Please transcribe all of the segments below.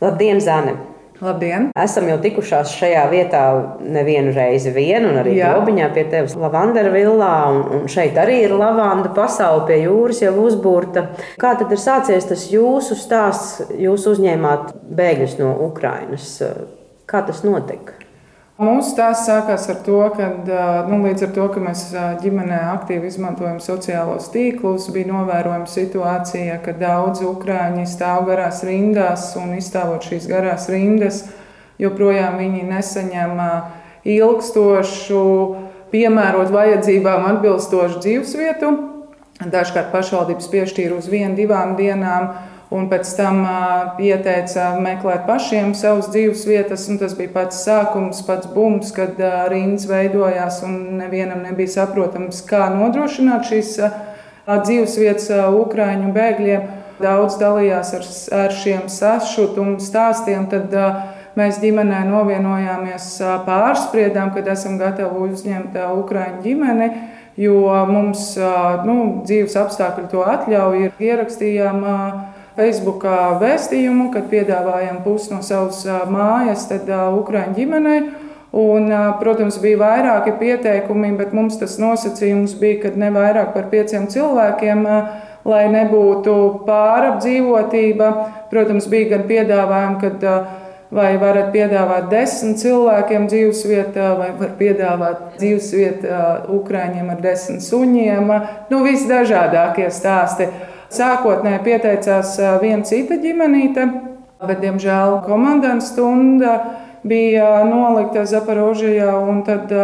Labdien, Zane! Labdien! Esam jau tikušās šajā vietā nevienu reizi vien, un arī Grobiņā pie tevis lavandera villā, un, un šeit arī ir lavanda pasaule pie jūras jau uzbūrta. Kā tad ir sācies tas jūsu stāsts? Jūs uzņēmāt bēgļus no Ukrainas. Kā tas notika? Mūsu stāsts sākās ar to, ka nu, līdz ar to, ka mēs ģimenē aktīvi izmantojam sociālos tīklus, bija novērojama situācija, ka daudzi ukrāņi stāv garās rindās un izstāvot šīs garās rindas, joprojām viņi nesaņem ilgstošu, piemērot vajadzībām atbilstošu dzīvesvietu. Dažkārt pašvaldības piešķīra uz vienu, divām dienām un pēc tam uh, ieteica meklēt pašiem savas dzīves vietas. Tas bija pats sākums, pats bums, kad uh, rindas veidojās un nevienam nebija saprotams, kā nodrošināt šīs uh, dzīves vietas uh, Ukrāņu bēgļiem. Daudz dalījās ar, ar šiem sašutumu stāstiem. Tad, uh, Mēs ģimenē novienojāmies, pārspriedām, kad esam gatavi uzņemt Ukrāņu ģimeni, jo mums nu, dzīves apstākļi to atļauj. Ierakstījām Facebookā vēstījumu, kad piedāvājam pusi no savas mājas Ukrāņu ģimenei. Un, protams, bija vairāki pieteikumi, bet mums tas nosacījums bija, ka ne vairāk par pieciem cilvēkiem, lai nebūtu pārapdzīvotība. Protams, bija gan piedāvājumi, kad vai varat piedāvāt desmit cilvēkiem dzīvesvietā, vai var piedāvāt dzīvesvietu Ukrāņiem ar desmit suņiem. Nu, visdažādākie stāsti. Sākotnēji pieteicās viena cita ģimenīte, bet, diemžēl, komandas stunda bija nolikta Zaporožijā. Tad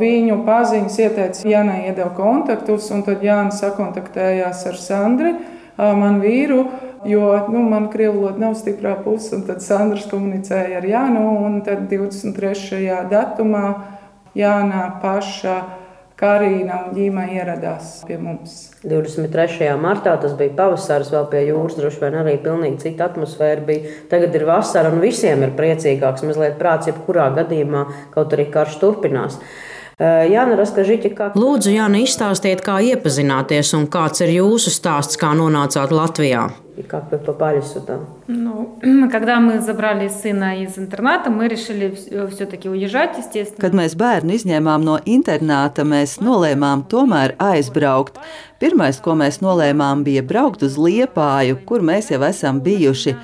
viņu paziņas ieteica Jānai iedeva kontaktus, un tad Jānis sakontaktējās ar Sandri, manu vīru. Jo nu, man krievu valoda nav stiprā puse, un tad Sandrs komunicēja ar Jānu. Tad 23. datumā Jānā paša Karina un Ģīma ieradās pie mums. 23. martā tas bija pavasaris, vēl pie jūras, droši vien arī pilnīgi cita atmosfēra bija. Tagad ir vasara un visiem ir priecīgāks, mazliet prāts, jebkurā gadījumā, kaut arī karš turpinās. Jāna Raskažiķa, kā... Lūdzu, Jāna, izstāstiet, kā iepazināties un kāds ir jūsu stāsts, kā nonācāt Latvijā и как вы попали сюда? Ну, когда мы забрали сына из интерната, мы решили все-таки уезжать, естественно. Kad mēs bērnu izņēmām no internāta, mēs nolēmām tomēr aizbraukt. Pirmais, ko mēs nolēmām, bija braukt uz Liepāju, kur mēs jau esam bijuši.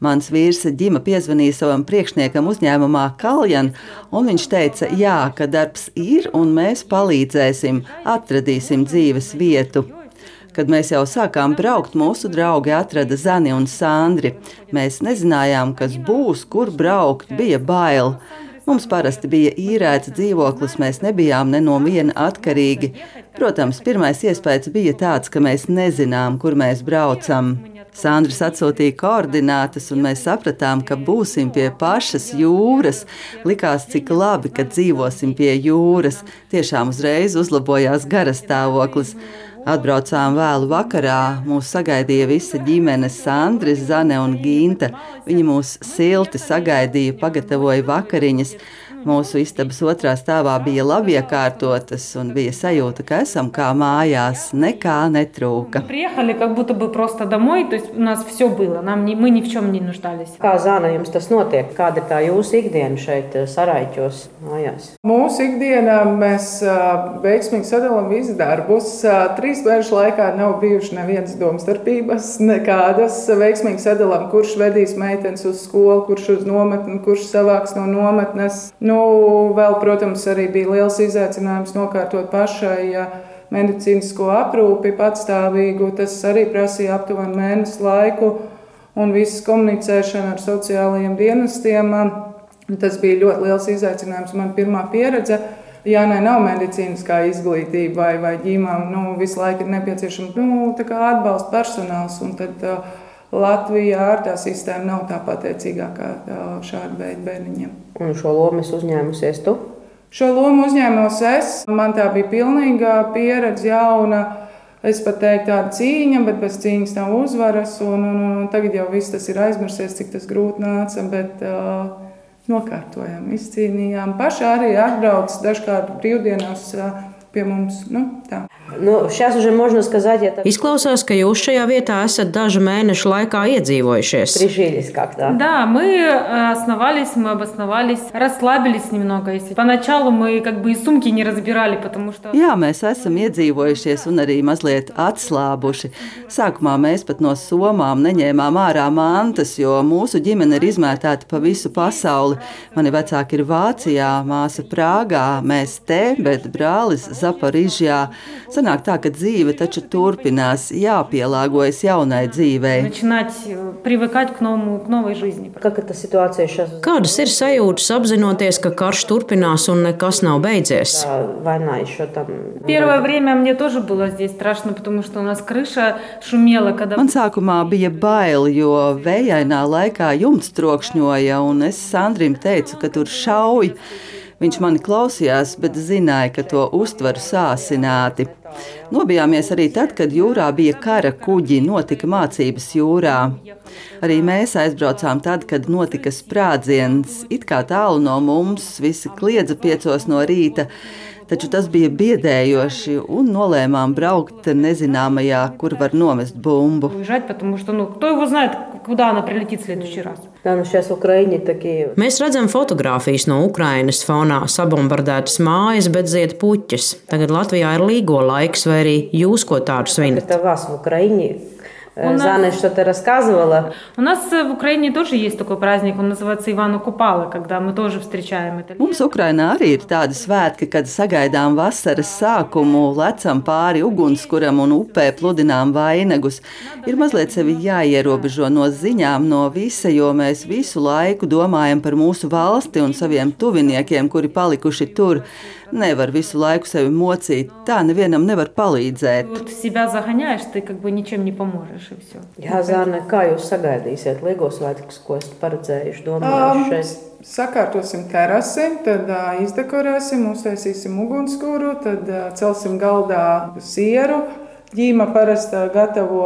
Mans vīrs Džima piezvanīja savam priekšniekam uzņēmumā Kaljan, un viņš teica, jā, ka darbs ir un mēs palīdzēsim, atradīsim dzīves vietu. Kad mēs jau sākām braukt, mūsu draugi atrada Zani un Sandri. Mēs nezinājām, kas būs, kur braukt, bija bail. Mums parasti bija īrēts dzīvoklis, mēs nebijām ne no viena atkarīgi. Protams, pirmais iespējas bija tāds, ka mēs nezinām, kur mēs braucam. Sandrs atsūtīja koordinātas, un mēs sapratām, ka būsim pie pašas jūras. Likās, cik labi, ka dzīvosim pie jūras. Tiešām uzreiz uzlabojās garastāvoklis. Atbraucām vēlu vakarā. Mūs sagaidīja visa ģimene, Sandris, Zane un Ginta. Viņi mūs silti sagaidīja, pagatavoja vakariņas. Mūsu istabas otrā stāvā bija labi iekārtotas un bija sajūta, ka esam kā mājās, nekā netrūka. Kā Zana jums tas notiek? Kāda ir tā jūsu ikdiena šeit, eh, Saraiķos, mājās? Mūsu ikdienā mēs veiksmīgi sadalām visus darbus. Trīs mēnešu laikā nav bijušas nevienas domstarpības, nekādas. Veiksmīgi sadalām, kurš vedīs meitenes uz skolu, kurš uz nometni, kurš savāks no nometnes. Nu, Nu, vēl, protams, arī bija liels izaicinājums nokārtot pašai ja medicīnisko aprūpi patstāvīgu. Tas arī prasīja aptuveni mēnesi laiku un visas komunicēšana ar sociālajiem dienestiem. Tas bija ļoti liels izaicinājums. Man pirmā pieredze. Jānai nav medicīniskā izglītība vai, vai ģimām. Nu, visu laiku ir nepieciešams nu, atbalsta personāls. Tad, uh, Latvijā ar tā sistēma nav tā pateicīgā kā šāda veida bērniņiem. Un šo lomu es uzņēmusies tu? Šo lomu uzņēmos es. Man tā bija pilnīga pieredze, jauna. Es pat teiktu, tāda cīņa, bet bez cīņas nav uzvaras. Un, un, un tagad jau viss tas ir aizmirsies, cik tas grūti nāca. Bet, uh, Nokārtojām, izcīnījām. Pašā arī atbrauc dažkārt brīvdienās. Pie mums. Nu, tā. Ну, сейчас уже можно сказать, это Izklausās, ka jūs šajā vietā esat dažu mēnešu laikā iedzīvojušies. прижились как-то. Да, мы э, основались, мы обосновались, расслабились немного. Если поначалу мы как бы и сумки не разбирали, потому что Jā, mēs esam iedzīvojušies un arī mazliet atslābuši. Sākumā mēs pat no somām neņēmām ārā mantas, jo mūsu ģimene ir izmētāta pa visu pasauli. Mani vecāki ir Vācijā, māsa Prāgā, mēs te, bet brālis Zaporižjā. sanāk tā, ka dzīve taču turpinās, jāpielāgojas jaunai dzīvei. Kādas ir sajūtas apzinoties, ka karš turpinās un nekas nav beidzies? Man sākumā bija bail, jo vējainā laikā jumts trokšņoja, un es Sandrim teicu, ka tur šauj. Viņš mani klausījās, bet zināja, ka to uztveru sāsināti. Nobijāmies arī tad, kad jūrā bija kara kuģi, notika mācības jūrā. Arī mēs aizbraucām tad, kad notika sprādziens. It kā tālu no mums, visi kliedza piecos no rīta taču tas bija biedējoši un nolēmām braukt nezināmajā, kur var nomest bumbu. Mēs redzam fotogrāfijas no Ukrainas fonā, sabombardētas mājas, bet ziet puķis. Tagad Latvijā ir līgo laiks, vai arī jūs ko tādu svinat? Это вас в Украине. Э, У нас- Зана что-то рассказывала. У нас э, в Украине тоже есть такой праздник, он называется Ивана Купала, когда мы тоже встречаем это. Mums Ukrainā arī ir tādi svētki, kad sagaidām vasaras sākumu, lecam pāri ugunskuram un upē pludinām vainagus. Ir mazliet sevi jāierobežo no ziņām, no visa, jo mēs visu laiku domājam par mūsu valsti un saviem tuviniekiem, kuri palikuši tur. Nevar visu laiku sevi mocīt. Tā nevienam nevar palīdzēt. Jā, Zāne, kā jūs sagaidīsiet Ligos svētkus, ko esat paredzējuši domājuši šeit? Um, sakārtosim terasi, tad uh, izdekorēsim, uztaisīsim ugunskura, tad uh, celsim galdā sieru. Ģīma parasti gatavo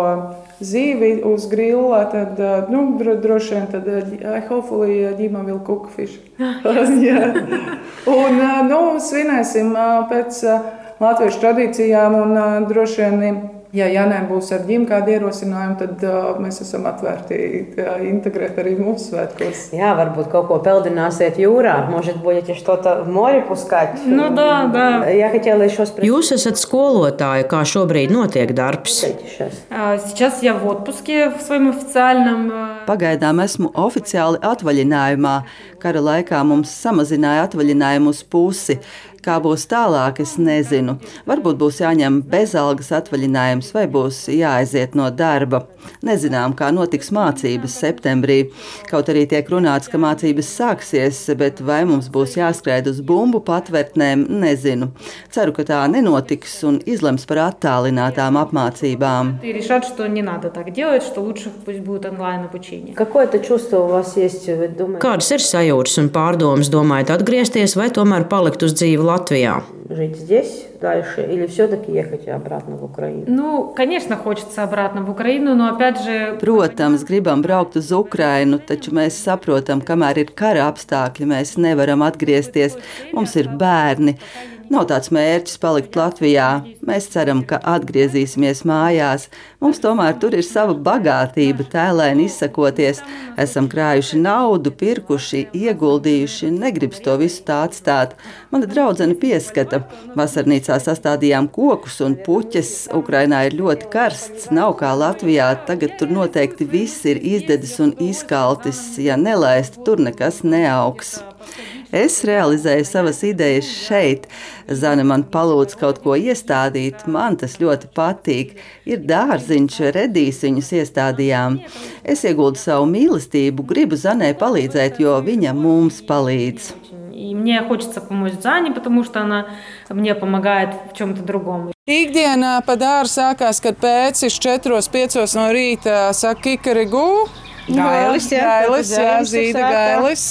zīvi uz grila, tad uh, nu, dro, droši vien tad, uh, hopefully, uh, ģīma vēl kukfišu. Un uh, nu, svinēsim uh, pēc uh, latviešu tradīcijām un droši vien Ja Janē būs ar ģimeni kādi ierosinājumi, tad uh, mēs esam atvērti uh, integrēt arī mūsu svētkos. Jā, varbūt kaut ko peldināsiet jūrā. Может, будете что-то в море пускать? Ну да, да. Я хотела еще спросить. Jūs esat skolotāja, kā šobrīd notiek darbs. Сейчас. А, Сейчас я в отпуске в своем официальном. э, Pagaidām esmu oficiāli atvaļinājumā. Kara laikā mums samazināja atvaļinājumu uz pusi. Kā būs tālāk, es nezinu. Varbūt būs jāņem bezalgas atvaļinājums vai būs jāaiziet no darba. Nezinām, kā notiks mācības septembrī. Kaut arī tiek runāts, ka mācības sāksies, bet vai mums būs jāskrien uz bumbu patvērtnēm, nezinu. Ceru, ka tā nenotiks un izlems par attālinātām apmācībām. Kādas ir sajūtas un pārdomas, domājot atgriezties vai tomēr palikt uz dzīvi? Latvijā? жить здесь дальше или все-таки ехать обратно в Украину? Ну, конечно, хочется обратно в Украину, но опять же, Protams, gribam braukt uz Ukrajinu, taču mēs saprotam, kamēr ir kara apstākļi, mēs nevaram atgriezties. Mums ir bērni. Nav tāds mērķis palikt Latvijā. Mēs ceram, ka atgriezīsimies mājās. Mums tomēr tur ir sava bagātība, tēlēni izsakoties. Esam krājuši naudu, pirkuši, ieguldījuši. Negribas to visu tā atstāt. Mana draudzene pieskata. Vasarnīcā sastādījām kokus un puķes. Ukrainā ir ļoti karsts, nav kā Latvijā. Tagad tur noteikti viss ir izdedzis un izkaltis. Ja nelaist, tur nekas neaugs. Es realizēju savas idejas šeit. Zana man palūdz kaut ko iestādīt, man tas ļoti patīk. Ir dārziņš, redīs viņus iestādījām. Es ieguldu savu mīlestību, gribu Zanai palīdzēt, jo viņa mums palīdz. и мне хочется помочь Зане, потому что она мне помогает в чем-то другом. Ikdienā pa dārzu sākās, kad pēcis 4-5 no rīta saka kikarigū. Gailis, jā, gailis, tātad jā, zēmas ir zīda sētā. gailis.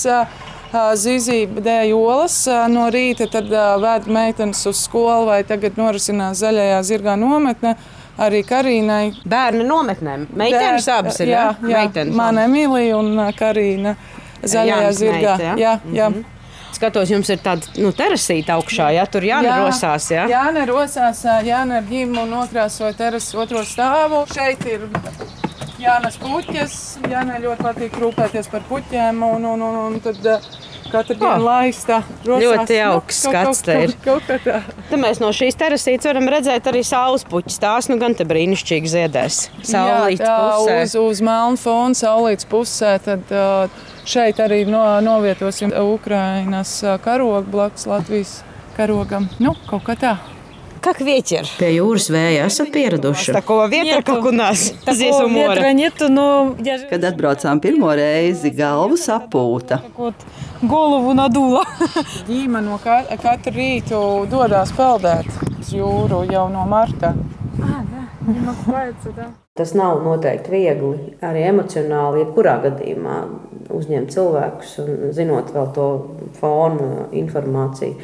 Zīzība dēļ olas no rīta, tad vēd meitenes uz skolu vai tagad norisinās zaļajā zirgā nometne. Arī Karīnai. Bērni nometnēm. Meitenes Dēr- abas ir. Jā, jā Meitenes man abas. Emīlija un ā, Karīna zaļajā Jānis zirgā. meita, ja? Jā, jā. skatos, jums ir tāda nu, terasīta augšā, ja tur jānerosās. Ja? Jā, nerosās, Jāna ar ģimu nokrāsoja terases otro stāvu. Šeit ir Jānas puķis. Jāna ļoti patīk rūpēties par puķiem. Un, un, un, un tad, Katru dienu laista. Rosās, ļoti jauks nu, skats ir. Kaut, kaut, kaut Tad mēs no šīs terasītes varam redzēt arī saules puķis. Tās nu gan te brīnišķīgi ziedēs. Saulītes pusē. Uz, uz melnu fonu saulītes pusē. Tad, šeit arī no, novietosim Ukrainas karogu blakus Latvijas karogam. Nu, kaut kā tā. Как ветер. Pie jūras vēja esat pieraduši. Такого ветра, как у нас. Здесь у моря. Нету, но... Kad atbraucām pirmo reizi, galva sapūta. Голову надула. Ģīma no ka katru rītu dodas peldēt uz jūru jau no marta. Ah, да. Tas nav noteikti viegli, arī emocionāli, jebkurā gadījumā uzņemt cilvēkus un zinot vēl to fonu informāciju.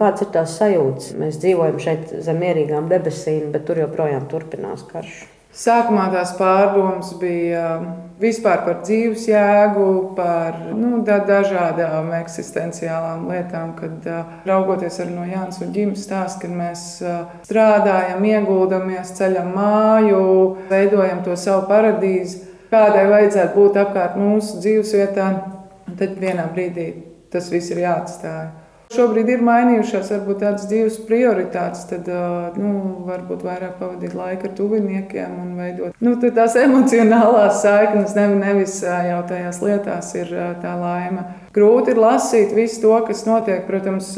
Kādas ir tās sajūtas? Mēs dzīvojam šeit zem mierīgām debesīm, bet tur joprojām turpinās karš. Sākumā tās pārdomas bija um, vispār par dzīves jēgu, par nu, da, dažādām eksistenciālām lietām, kad uh, raugoties arī no Jānis un Ģimes stāsta, kad mēs uh, strādājam, ieguldamies, ceļam māju, veidojam to savu paradīzi, kādai vajadzētu būt apkārt mūsu dzīvesvietā, tad vienā brīdī tas viss ir jāatstāj. Šobrīd ir mainījušās varbūt tādas dzīves prioritātes, tad nu, varbūt vairāk pavadīt laiku ar tuviniekiem un veidot nu, tās emocionālās saiknes, nevis jau tajās lietās ir tā laime. Grūti ir lasīt visu to, kas notiek, protams.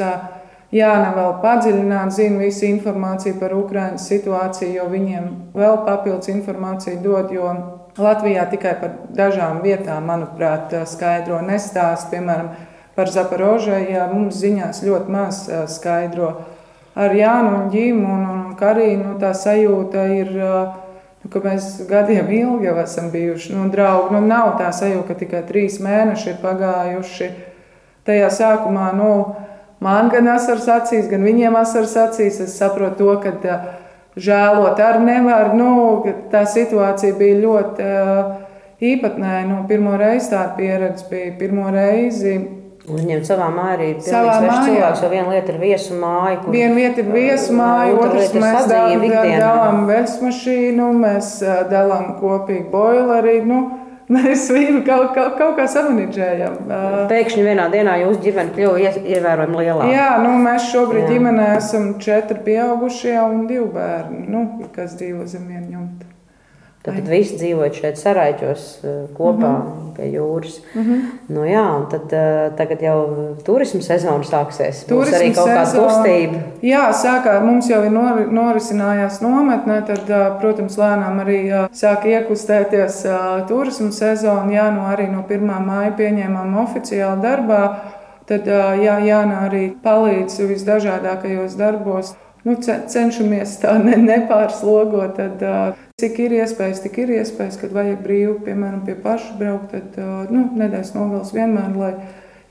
Jāna vēl padziļināt, zina visu informāciju par Ukraiņas situāciju, jo viņiem vēl papildus informāciju dod, Latvijā tikai par dažām vietām, manuprāt, skaidro nestāst, piemēram, Par Zaporožai mums ziņās ļoti maz skaidro. Ar Jānu un Ģīmu un, un Karīnu tā sajūta ir, nu, ka mēs gadiem ilgi jau esam bijuši nu, draugi. Nu, nav tā sajūta, ka tikai trīs mēneši ir pagājuši. Tajā sākumā nu, man gan asars acīs, gan viņiem asars acīs. Es saprotu to, ka žēlot arī nevar. Nu, tā situācija bija ļoti īpatnēja. Nu, pirmo reizi tā pieredze bija pirmo reizi Uzņemt savā mājā arī savā mājā. cilvēks, jo viena lieta ir viesu māja. Kur, viena lieta ir viesu māja, otrs mēs dalām veļas mašīnu, mēs dalām kopīgi boileri. Nu, Mēs viņu kaut, kaut, kaut kā samanģējam. Pēkšņi vienā dienā jūsu ģimene kļuva ievērojami lielāka. Jā, nu, mēs šobrīd Jā. ģimenē esam četri pieaugušie un divi bērni, nu, kas dzīvo zem viena jumta. Tad visi dzīvojot šeit saraiķos eh, kopā mm -hmm. pie jūras. Mm -hmm. nu, jā, tad, eh, tagad jau turisma sezona sāksies. Turisma arī kaut kāda kustība. Jā, sākā, mums jau ir nor, norisinājās nometne, tad, eh, protams, lēnām arī sāk iekustēties turisma sezona. Jā, no arī no 1. māja pieņēmām oficiāli darbā. Tad jā, Jāna arī palīdz visdažādākajos darbos. Nu, cenšamies tā ne, nepārslogot. Tad, Cik ir iespējas, tik ir iespējas, kad vajag brīvi, piemēram, pie paša braukt. Tad nu, nedēļas nogals vienmēr, lai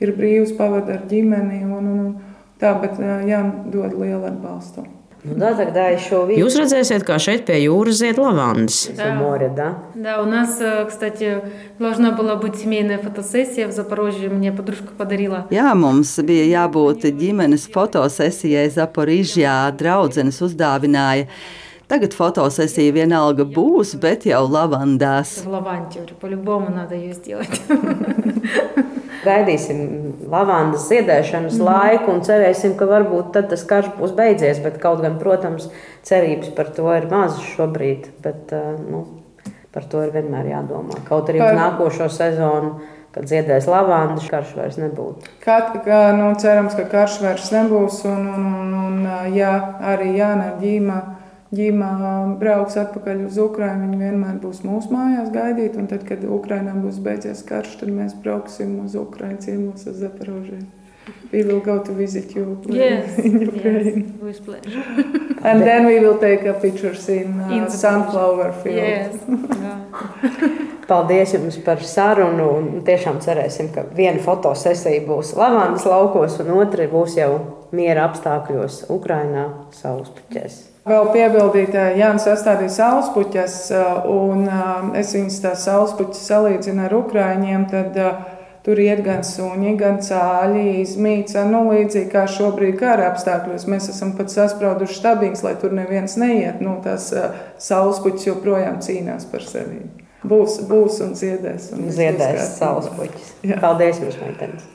ir brīvs pavadīt ar ģimeni. Un, un, un tā, bet jādod lielu atbalstu. Ну да, тогда еще видно. Jūs redzēsiet, kā šeit pie jūras zied lavandas. Да. Море, да? Да, у нас, кстати, должна была быть семейная фотосессия в Запорожье. Мне подружка подарила. Jā, mums bija jābūt ģimenes fotosesijai Zaporižjā. Draudzenes uzdāvināja. Tagad fotosesija vienalga būs, bet jau lavandās. Gaidīsim lavandas ziedēšanas mm. laiku un cerēsim, ka varbūt tad tas karš būs beidzies. Bet, kaut gan, protams, cerības par to ir mazas šobrīd. Bet, nu, par to ir vienmēr jādomā. Kaut arī par... uz nākošo sezonu kad dziedēs lavandu, karš vairs nebūtu. Kad, ka, nu, cerams, ka karš vairs nebūs. Un, un, un, un jā, arī Jāna Ģīma ģimā brauks atpakaļ uz Ukrajinu, viņi vienmēr būs mūsu mājās gaidīt. Un tad, kad Ukrajinā būs beidzies karš, tad mēs brauksim uz Ukrajinu ciemos uz Zaporožiju. We will go to visit you yes, in Ukraine. Yes, with pleasure. and then we will take a pictures in, uh, in sunflower field. Yes. Paldies jums par sarunu. Tiešām cerēsim, ka viena fotosesija būs lavandas laukos, un otra būs jau miera apstākļos Ukrajinā, saulespuķēs. Vēl piebildīt, Jānis sastādīja saulespuķas, un es viņas tās saulespuķas salīdzinu ar ukrāņiem. Tad Tur iet gan suņi, gan cāļi, izmīca. Nu, līdzīgi kā šobrīd kara apstākļos, mēs esam pat sasprauduši stabiņus, lai tur neviens neiet. Nu, tās saulespuķis joprojām cīnās par sevi. Būs, būs un ziedēs. Un ziedēs saulespuķis. Paldies jums, meitenes!